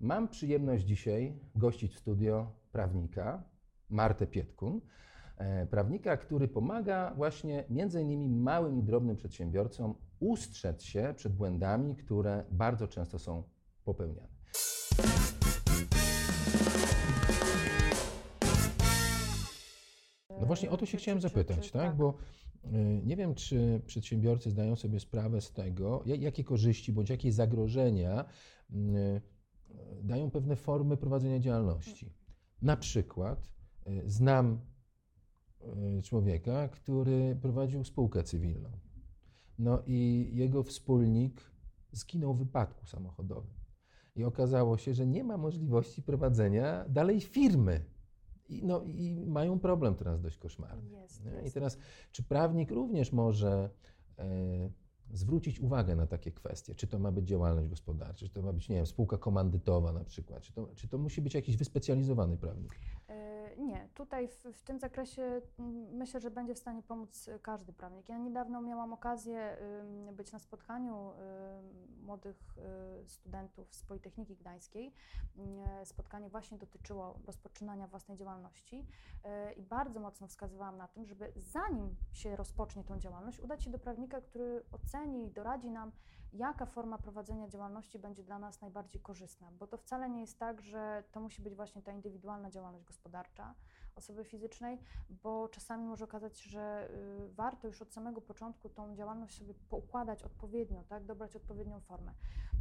Mam przyjemność dzisiaj gościć w studio prawnika Martę Pietkun. e, Prawnika, który pomaga właśnie między innymi małym i drobnym przedsiębiorcom ustrzec się przed błędami, które bardzo często są popełniane. No właśnie o to się chciałem zapytać, tak? Bo y, nie wiem, czy przedsiębiorcy zdają sobie sprawę z tego, ja- jakie korzyści bądź jakie zagrożenia y, dają pewne formy prowadzenia działalności. Na przykład y, znam y, człowieka, który prowadził spółkę cywilną. No i jego wspólnik zginął w wypadku samochodowym. I okazało się, że nie ma możliwości prowadzenia dalej firmy. I, no, I mają problem teraz dość koszmarny. Jest, nie? I jest. teraz, czy prawnik również może e, zwrócić uwagę na takie kwestie? Czy to ma być działalność gospodarcza, czy to ma być, nie wiem, spółka komandytowa na przykład? Czy to, czy to musi być jakiś wyspecjalizowany prawnik? E, Nie, tutaj w, w tym zakresie mm, myślę, że będzie w stanie pomóc e, każdy prawnik. Ja niedawno miałam okazję być na spotkaniu młodych y, studentów z Politechniki Gdańskiej. Mm, Spotkanie właśnie dotyczyło rozpoczynania własnej działalności e, i bardzo mocno wskazywałam na tym, żeby zanim się rozpocznie tą działalność, udać się do prawnika, który oceni i doradzi nam, jaka forma prowadzenia działalności będzie dla nas najbardziej korzystna, bo to wcale nie jest tak, że to musi być właśnie ta indywidualna działalność gospodarcza osoby fizycznej, bo czasami może okazać się, że y, warto już od samego początku tą działalność sobie poukładać odpowiednio, tak, dobrać odpowiednią formę.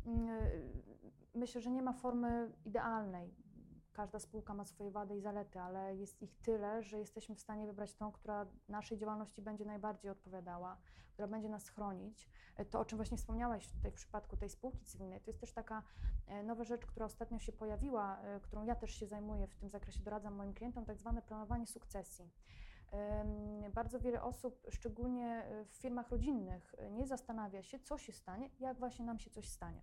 Y, Myślę, że nie ma formy idealnej. Każda spółka ma swoje wady i zalety, ale jest ich tyle, że jesteśmy w stanie wybrać tą, która naszej działalności będzie najbardziej odpowiadała, która będzie nas chronić. To, o czym właśnie wspomniałeś tutaj w przypadku tej spółki cywilnej, to jest też taka e, nowa rzecz, która ostatnio się pojawiła, e, którą ja też się zajmuję w tym zakresie, doradzam moim klientom, tak zwane planowanie sukcesji. Bardzo wiele osób, szczególnie e, w firmach rodzinnych, nie zastanawia się, co się stanie, jak właśnie nam się coś stanie.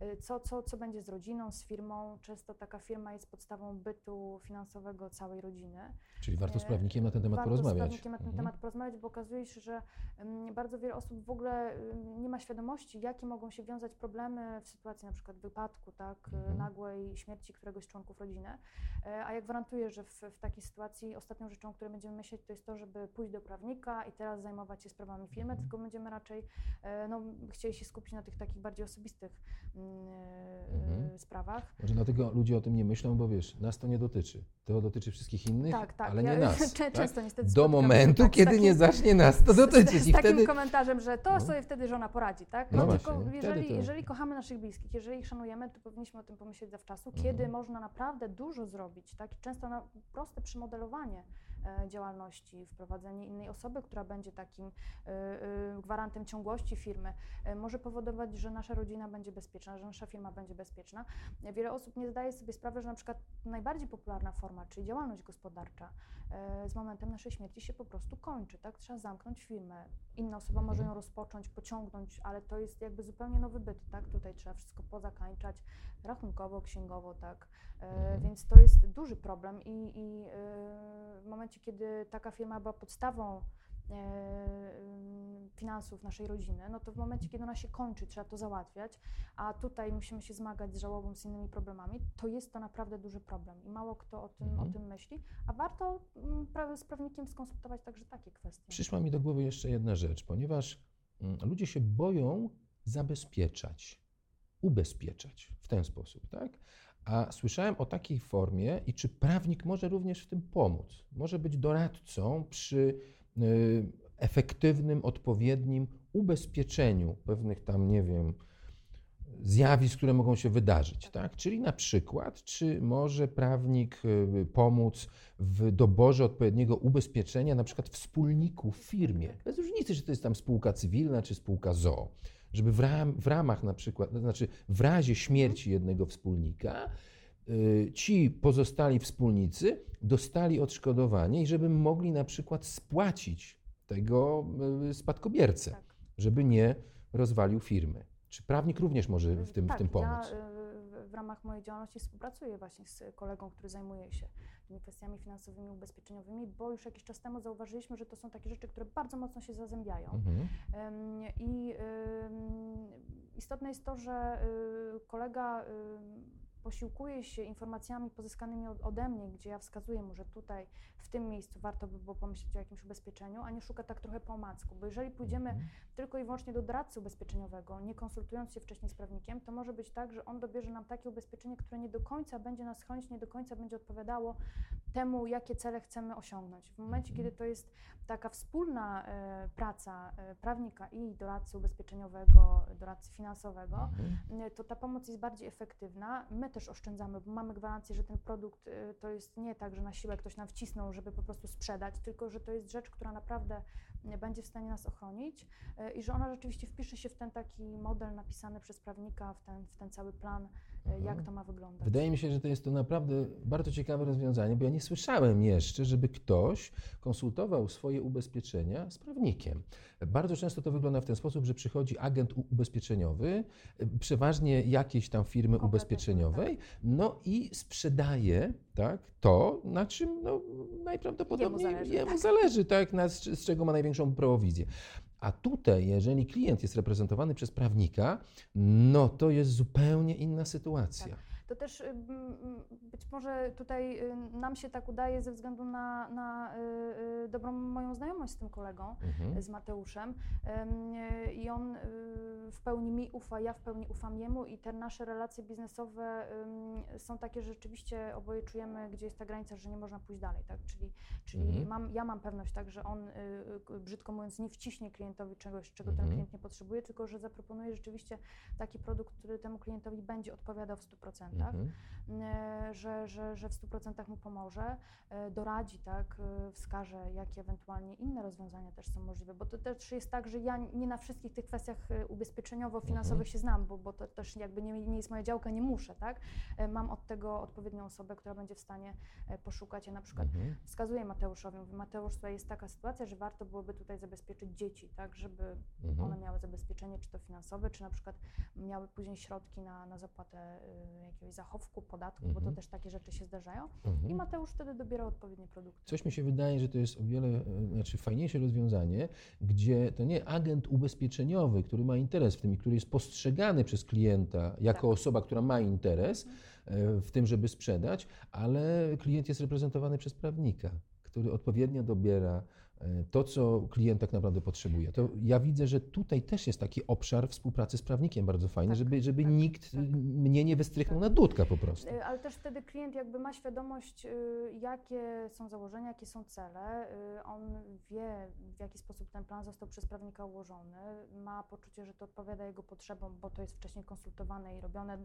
E, Co, co, co będzie z rodziną, z firmą. Często taka firma jest podstawą bytu finansowego całej rodziny. Czyli warto z E, prawnikiem na ten temat warto porozmawiać. z prawnikiem na ten Mhm. temat porozmawiać, bo okazuje się, że mm, bardzo wiele osób w ogóle ym, nie ma świadomości, jakie mogą się wiązać problemy w sytuacji na przykład wypadku, tak, y, Mhm. nagłej śmierci któregoś z członków rodziny. A ja gwarantuję, że w, w takiej sytuacji ostatnią rzeczą, o której będziemy myśleć, to jest to, żeby pójść do prawnika i teraz zajmować się sprawami firmy, Mhm. tylko będziemy raczej no, chcieli się skupić na tych takich bardziej osobistych mm, Mhm. sprawach. Może dlatego ludzie o tym nie myślą, bo wiesz, nas to nie dotyczy. To dotyczy wszystkich innych, Tak, tak. ale ja, nie nas. Czę- tak? Często niestety Do momentu, tak, z kiedy takim- nie zacznie nas to z- dotyczyć. Z, I z takim wtedy komentarzem, że to No. sobie wtedy żona poradzi, tak? No No, właśnie, tylko jeżeli, to- jeżeli kochamy naszych bliskich, jeżeli ich szanujemy, to powinniśmy o tym pomyśleć zawczasu, Mhm. kiedy można naprawdę dużo zrobić, tak? I często na proste przymodelowanie e, działalności, wprowadzenie innej osoby, która będzie takim e, e, gwarantem ciągłości firmy, e, może powodować, że nasza rodzina będzie bezpieczna, że nasza firma będzie bezpieczna. E, Wiele osób nie zdaje sobie sprawy, że na przykład najbardziej popularna forma, czyli działalność gospodarcza, e, z momentem naszej śmierci się po prostu kończy, tak? Trzeba zamknąć firmę. Inna osoba może Mhm. ją rozpocząć, pociągnąć, ale to jest jakby zupełnie nowy byt, tak? Tutaj trzeba wszystko pozakańczać rachunkowo, księgowo, tak? E, Mhm. Więc to jest duży problem i, i e, w momencie, kiedy taka firma była podstawą e, finansów naszej rodziny, no to w momencie, kiedy ona się kończy, trzeba to załatwiać, a tutaj musimy się zmagać z żałobą, z innymi problemami, to jest to naprawdę duży problem i mało kto o tym, Mhm. o tym myśli, a warto mm, z prawnikiem skonsultować także takie kwestie. Przyszła mi do głowy jeszcze jedna rzecz, ponieważ mm, ludzie się boją zabezpieczać, ubezpieczać w ten sposób, tak? A słyszałem o takiej formie i czy prawnik może również w tym pomóc? Może być doradcą przy efektywnym, odpowiednim ubezpieczeniu pewnych tam, nie wiem, zjawisk, które mogą się wydarzyć, tak? Czyli na przykład, czy może prawnik y, pomóc w doborze odpowiedniego ubezpieczenia, na przykład wspólników w firmie, bez różnicy, czy to jest tam spółka cywilna, czy spółka ZOO, żeby w, ram, w ramach na przykład, to znaczy w razie śmierci jednego wspólnika, y, ci pozostali wspólnicy dostali odszkodowanie i żeby mogli na przykład spłacić tego y, spadkobiercę, Tak. żeby nie rozwalił firmy. Czy prawnik również może w tym, tak, w tym pomóc? Ja y, w ramach mojej działalności współpracuję właśnie z kolegą, który zajmuje się tymi kwestiami finansowymi, ubezpieczeniowymi, bo już jakiś czas temu zauważyliśmy, że to są takie rzeczy, które bardzo mocno się zazębiają. Mhm. I istotne jest to, że y, kolega posiłkuje się informacjami pozyskanymi od, ode mnie, gdzie ja wskazuję mu, że tutaj w tym miejscu warto by było pomyśleć o jakimś ubezpieczeniu, a nie szuka tak trochę po omacku, bo jeżeli pójdziemy Mhm. tylko i wyłącznie do doradcy ubezpieczeniowego, nie konsultując się wcześniej z prawnikiem, to może być tak, że on dobierze nam takie ubezpieczenie, które nie do końca będzie nas chronić, nie do końca będzie odpowiadało temu, jakie cele chcemy osiągnąć. W momencie, Mhm. kiedy to jest taka wspólna e, praca e, prawnika i doradcy ubezpieczeniowego, doradcy finansowego, Mhm. e, to ta pomoc jest bardziej efektywna. My też oszczędzamy, bo mamy gwarancję, że ten produkt to jest nie tak, że na siłę ktoś nam wcisnął, żeby po prostu sprzedać, tylko że to jest rzecz, która naprawdę będzie w stanie nas ochronić i że ona rzeczywiście wpisze się w ten taki model napisany przez prawnika, w ten, w ten cały plan, jak Mhm. to ma wyglądać. Wydaje mi się, że to jest to naprawdę bardzo ciekawe rozwiązanie, bo ja nie słyszałem jeszcze, żeby ktoś konsultował swoje ubezpieczenia z prawnikiem. Bardzo często to wygląda w ten sposób, że przychodzi agent ubezpieczeniowy, przeważnie jakiejś tam firmy ubezpieczeniowej, no i sprzedaje tak, to, na czym no, najprawdopodobniej Jemu zależy, jemu tak. zależy tak, na, z czego ma największą prowizję. A tutaj, jeżeli klient jest reprezentowany przez prawnika, no to jest zupełnie inna sytuacja. To też y, być może tutaj y, nam się tak udaje ze względu na, na y, dobrą moją znajomość z tym kolegą, Mhm. z Mateuszem. I on w pełni mi ufa, ja w pełni ufam jemu i te nasze relacje biznesowe są takie, że rzeczywiście oboje czujemy, gdzie jest ta granica, że nie można pójść dalej, tak? Czyli, czyli Mhm. mam, ja mam pewność tak, że on, brzydko mówiąc, nie wciśnie klientowi czegoś, czego ten Mhm. klient nie potrzebuje, tylko że zaproponuje rzeczywiście taki produkt, który temu klientowi będzie odpowiadał w 100%. Mhm. e, że, że, że w 100% mu pomoże, e, doradzi, tak, e, wskaże, jakie ewentualnie inne rozwiązania też są możliwe, bo to też jest tak, że ja nie na wszystkich tych kwestiach ubezpieczeniowo-finansowych Mhm. się znam, bo, bo to też jakby nie, nie jest moja działka, nie muszę, tak. Mam od tego odpowiednią osobę, która będzie w stanie poszukać. Ja na przykład Mhm. wskazuję Mateuszowi, mówię, Mateusz, tutaj jest taka sytuacja, że warto byłoby tutaj zabezpieczyć dzieci, tak, żeby Mhm. one miały zabezpieczenie, czy to finansowe, czy na przykład miały później środki na, na zapłatę y, jakiegoś zachowku, podatku, bo to Mhm. też takie rzeczy się zdarzają. I Mhm. Mateusz wtedy dobiera odpowiednie produkty. Coś mi się wydaje, że to jest o wiele e, znaczy fajniejsze rozwiązanie, gdzie to nie agent ubezpieczeniowy, który ma interes w tym i który jest postrzegany przez klienta jako Tak. osoba, która ma interes e, w tym, żeby sprzedać, ale klient jest reprezentowany przez prawnika, który odpowiednio dobiera to, co klient tak naprawdę potrzebuje. To ja widzę, że tutaj też jest taki obszar współpracy z prawnikiem bardzo fajny, Tak, żeby, żeby tak, nikt tak. mnie nie wystrychnął na dudka po prostu. Y, Ale też wtedy klient jakby ma świadomość, y, jakie są założenia, jakie są cele. Y, On wie, w jaki sposób ten plan został przez prawnika ułożony. Ma poczucie, że to odpowiada jego potrzebom, bo to jest wcześniej konsultowane i robione y,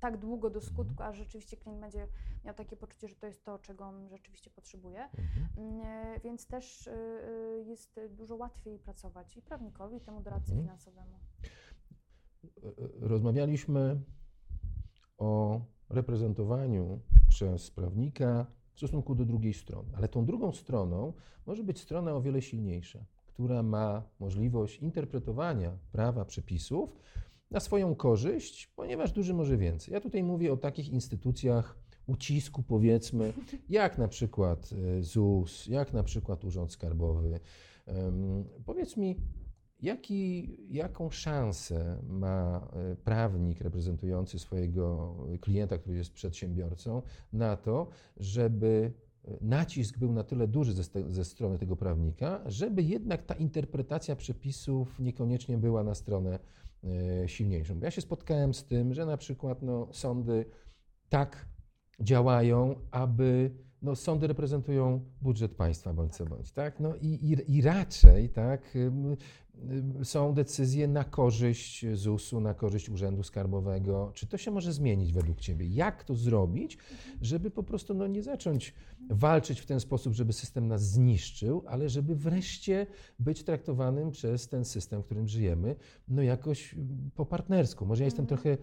tak długo do skutku, a rzeczywiście klient będzie miał takie poczucie, że to jest to, czego on rzeczywiście potrzebuje. Mhm. Y, Więc też jest dużo łatwiej pracować i prawnikowi, i temu doradcy Mhm. finansowemu. rozmawialiśmy o reprezentowaniu przez prawnika w stosunku do drugiej strony, ale tą drugą stroną może być strona o wiele silniejsza, która ma możliwość interpretowania prawa, przepisów na swoją korzyść, ponieważ duży może więcej. Ja tutaj mówię o takich instytucjach ucisku, powiedzmy, jak na przykład e, ZUS, jak na przykład Urząd Skarbowy. Powiedz mi, Jaki, jaką szansę ma e, prawnik reprezentujący swojego klienta, który jest przedsiębiorcą, na to, żeby e, nacisk był na tyle duży ze, ze strony tego prawnika, żeby jednak ta interpretacja przepisów niekoniecznie była na stronę silniejszą. Ja się spotkałem z tym, że na przykład no, sądy tak działają, aby no, sądy reprezentują budżet państwa bądź co bądź, tak? No i, i, i raczej tak, są decyzje na korzyść ZUS-u, na korzyść Urzędu Skarbowego. Czy to się może zmienić według Ciebie? Jak to zrobić, żeby po prostu no, nie zacząć walczyć w ten sposób, żeby system nas zniszczył, ale żeby wreszcie być traktowanym przez ten system, w którym żyjemy, no jakoś po partnersku. Może ja jestem Mhm. trochę,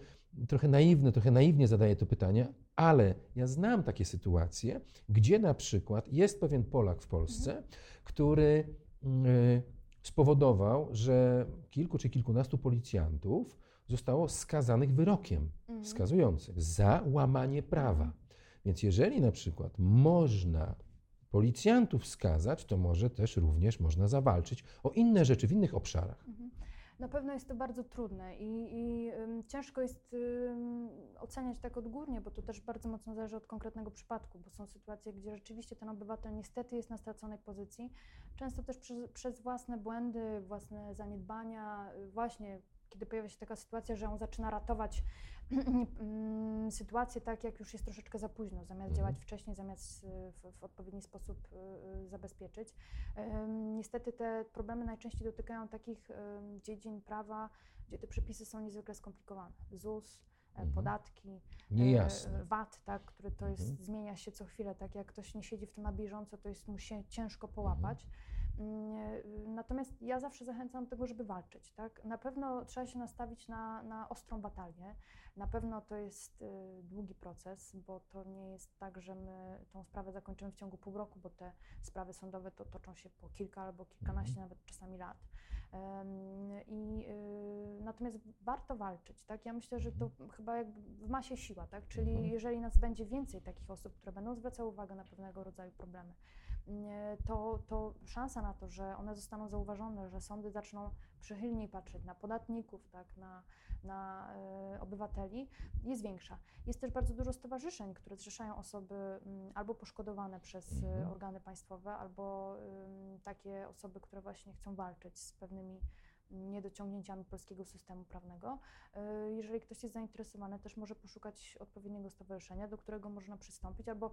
trochę naiwny, trochę naiwnie zadaję to pytanie, ale ja znam takie sytuacje, gdzie na przykład jest pewien Polak w Polsce, który y, spowodował, że kilku czy kilkunastu policjantów zostało skazanych wyrokiem Mhm. skazującym za łamanie prawa. Więc jeżeli na przykład można policjantów skazać, to może też również można zawalczyć o inne rzeczy w innych obszarach. Mhm. Na pewno jest to bardzo trudne i, i ciężko jest oceniać tak odgórnie, bo to też bardzo mocno zależy od konkretnego przypadku, bo są sytuacje, gdzie rzeczywiście ten obywatel niestety jest na straconej pozycji, często też przez, przez własne błędy, własne zaniedbania, y, właśnie kiedy pojawia się taka sytuacja, że on zaczyna ratować mm, sytuację tak, jak już jest troszeczkę za późno, zamiast Mhm. działać wcześniej, zamiast y, w, w odpowiedni sposób y, y, zabezpieczyć. Niestety te problemy najczęściej dotykają takich dziedzin prawa, gdzie te przepisy są niezwykle skomplikowane. ZUS, e, Mhm. podatki, Niejasne. e, VAT, tak, który to jest, Mhm. zmienia się co chwilę, tak jak ktoś nie siedzi w tym na bieżąco, to jest mu się ciężko Mhm. połapać. Mm, e, Natomiast ja zawsze zachęcam do tego, żeby walczyć. Tak? Na pewno trzeba się nastawić na, na ostrą batalię. Na pewno to jest y, długi proces, bo to nie jest tak, że my tą sprawę zakończymy w ciągu pół roku, bo te sprawy sądowe to toczą się po kilka albo kilkanaście nawet czasami lat. I y, natomiast warto walczyć, tak? Ja myślę, że to chyba jakby w masie siła, tak? Czyli Mhm. jeżeli nas będzie więcej takich osób, które będą zwracały uwagę na pewnego rodzaju problemy, to, to szansa na to, że one zostaną zauważone, że sądy zaczną przychylniej patrzeć na podatników, tak, na, na e, obywateli, jest większa. Jest też bardzo dużo stowarzyszeń, które zrzeszają osoby mm, albo poszkodowane przez e, Mhm. organy państwowe, albo takie osoby, które właśnie chcą walczyć z pewnymi niedociągnięciami polskiego systemu prawnego. Y, Jeżeli ktoś jest zainteresowany, też może poszukać odpowiedniego stowarzyszenia, do którego można przystąpić, albo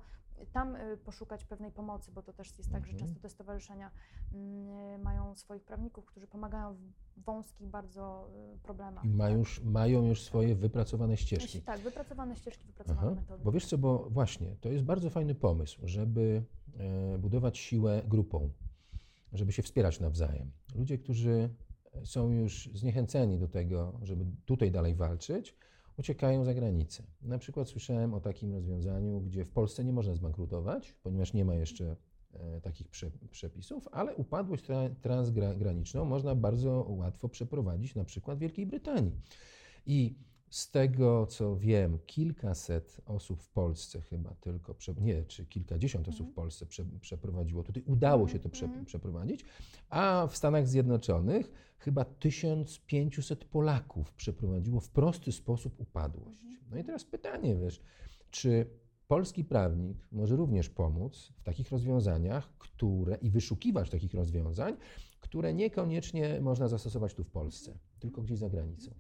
tam y, poszukać pewnej pomocy, bo to też jest tak, że Mhm. często te stowarzyszenia mm, mają swoich prawników, którzy pomagają w wąskich bardzo y, problemach. I mają tak. już, mają już swoje wypracowane ścieżki. Tak, wypracowane ścieżki, wypracowane Aha. metody. Bo wiesz co, bo właśnie, to jest bardzo fajny pomysł, żeby e, budować siłę grupą, żeby się wspierać nawzajem. Ludzie, którzy są już zniechęceni do tego, żeby tutaj dalej walczyć, uciekają za granicę. Na przykład słyszałem o takim rozwiązaniu, gdzie w Polsce nie można zbankrutować, ponieważ nie ma jeszcze e, takich prze, przepisów, ale upadłość tra, transgraniczną można bardzo łatwo przeprowadzić na przykład w Wielkiej Brytanii. I z tego, co wiem, kilkaset osób w Polsce chyba tylko, nie, czy kilkadziesiąt osób w Mhm. Polsce prze, przeprowadziło. Tutaj udało się to prze, Mhm. przeprowadzić, a w Stanach Zjednoczonych chyba 1500 Polaków przeprowadziło w prosty sposób upadłość. Mhm. No i teraz pytanie, wiesz, czy polski prawnik może również pomóc w takich rozwiązaniach, które i wyszukiwać takich rozwiązań, które niekoniecznie można zastosować tu w Polsce, tylko gdzieś za granicą.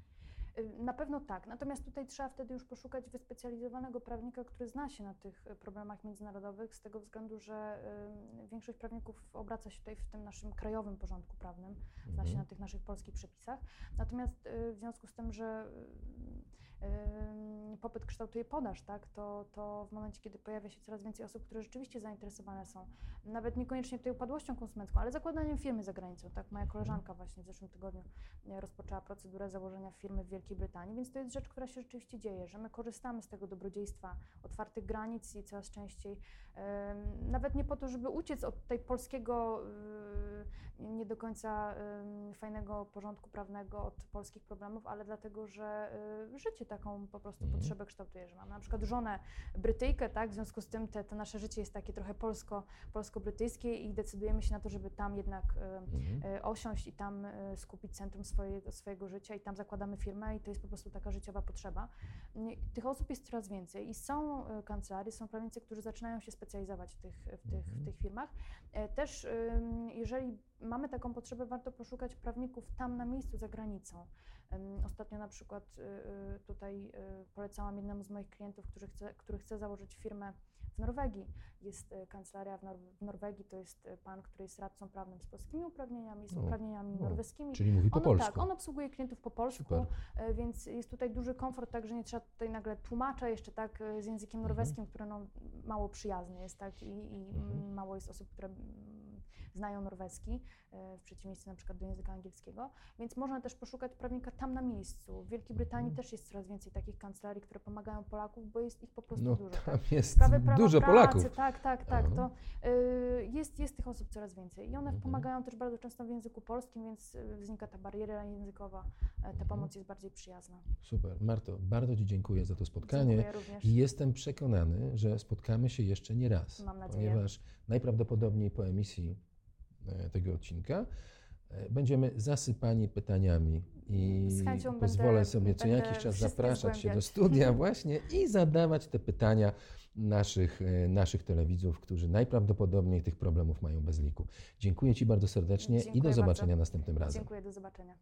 Y, Na pewno tak. Natomiast tutaj trzeba wtedy już poszukać wyspecjalizowanego prawnika, który zna się na tych y, problemach międzynarodowych, z tego względu, że y, większość prawników obraca się tutaj w tym naszym krajowym porządku prawnym, zna się Mhm. na tych naszych polskich przepisach. Natomiast w związku z tym, że popyt kształtuje podaż, tak, to, to w momencie, kiedy pojawia się coraz więcej osób, które rzeczywiście zainteresowane są, nawet niekoniecznie tutaj upadłością konsumencką, ale zakładaniem firmy za granicą, tak, moja koleżanka właśnie w zeszłym tygodniu e, rozpoczęła procedurę założenia firmy w Wielkiej Brytanii, więc to jest rzecz, która się rzeczywiście dzieje, że my korzystamy z tego dobrodziejstwa otwartych granic i coraz częściej, nawet nie po to, żeby uciec od tej polskiego y, nie do końca fajnego porządku prawnego, od polskich problemów, ale dlatego, że y, życie taką po prostu Mhm. potrzebę kształtuje, że mamy na przykład żonę Brytyjkę, tak, w związku z tym te, to nasze życie jest takie trochę polsko, polsko-brytyjskie i decydujemy się na to, żeby tam jednak em, Mhm. e, osiąść i tam e, skupić centrum swoje, swojego życia i tam zakładamy firmę i to jest po prostu taka życiowa potrzeba. Tych osób jest coraz więcej i są e, kancelarie, są prawnicy, którzy zaczynają się specjalizować w tych, w tych, w Mhm. tych firmach. E, Też jeżeli mamy taką potrzebę, warto poszukać prawników tam na miejscu, za granicą. Ostatnio na przykład y, y, tutaj y, polecałam jednemu z moich klientów, który chce, który chce założyć firmę w Norwegii. Jest kancelaria w, Nor- w Norwegii, to jest pan, który jest radcą prawnym z polskimi uprawnieniami, z O, uprawnieniami o, norweskimi. Czyli mówi po On, polsku. tak, on obsługuje klientów po polsku, Super. e, więc jest tutaj duży komfort, tak, że nie trzeba tutaj nagle tłumacza jeszcze tak e, z językiem Mhm. norweskim, który no, mało przyjazny jest, tak, i, i Mhm. mało jest osób, które znają norweski, e, w przeciwieństwie na przykład do języka angielskiego, więc można też poszukać prawnika tam na miejscu. W Wielkiej Brytanii Mhm. też jest coraz więcej takich kancelarii, które pomagają Polaków, bo jest ich po prostu No dużo. tam tak? jest Sprawy prawa dużo pracy, Polaków. Tak, tak, tak. Aha. To y, jest, jest tych osób coraz więcej i one Mhm. pomagają też bardzo często w języku polskim, więc y, wznika ta bariera językowa. E, Ta Mhm. pomoc jest bardziej przyjazna. Super. Marto, bardzo Ci dziękuję za to spotkanie. Dziękuję również. I jestem przekonany, że spotkamy się jeszcze nie raz. Mam nadzieję. Ponieważ najprawdopodobniej po emisji e, tego odcinka e, będziemy zasypani pytaniami i pozwolę będę- sobie co jakiś czas zapraszać Cię do studia właśnie i zadawać te pytania naszych, e, naszych telewidzów, którzy najprawdopodobniej tych problemów mają bez liku. Dziękuję Ci bardzo serdecznie i Dziękuję do bardzo. zobaczenia następnym razem. Dziękuję, do zobaczenia.